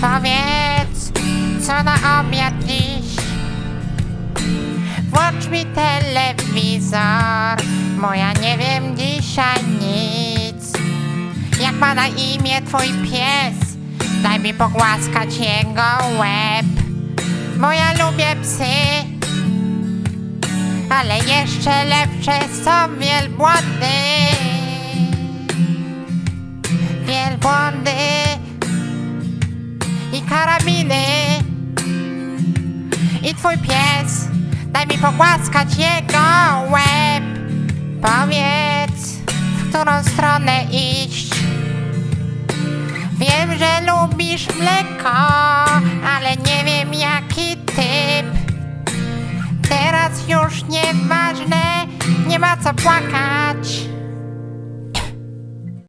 Powiedz, co na obiad dziś? Włącz mi telewizor, bo ja nie wiem dzisiaj nic. Jak ma na imię twój pies? Daj mi pogłaskać jego łeb, bo ja lubię psy. Ale jeszcze lepsze są. Wielbłądy i karabiny. I twój pies, daj mi pogłaskać jego łeb. Powiedz, w którą stronę iść. Wiem, że lubisz mleko, ale nie wiem jaki typ. Teraz już nieważne, nie ma co płakać.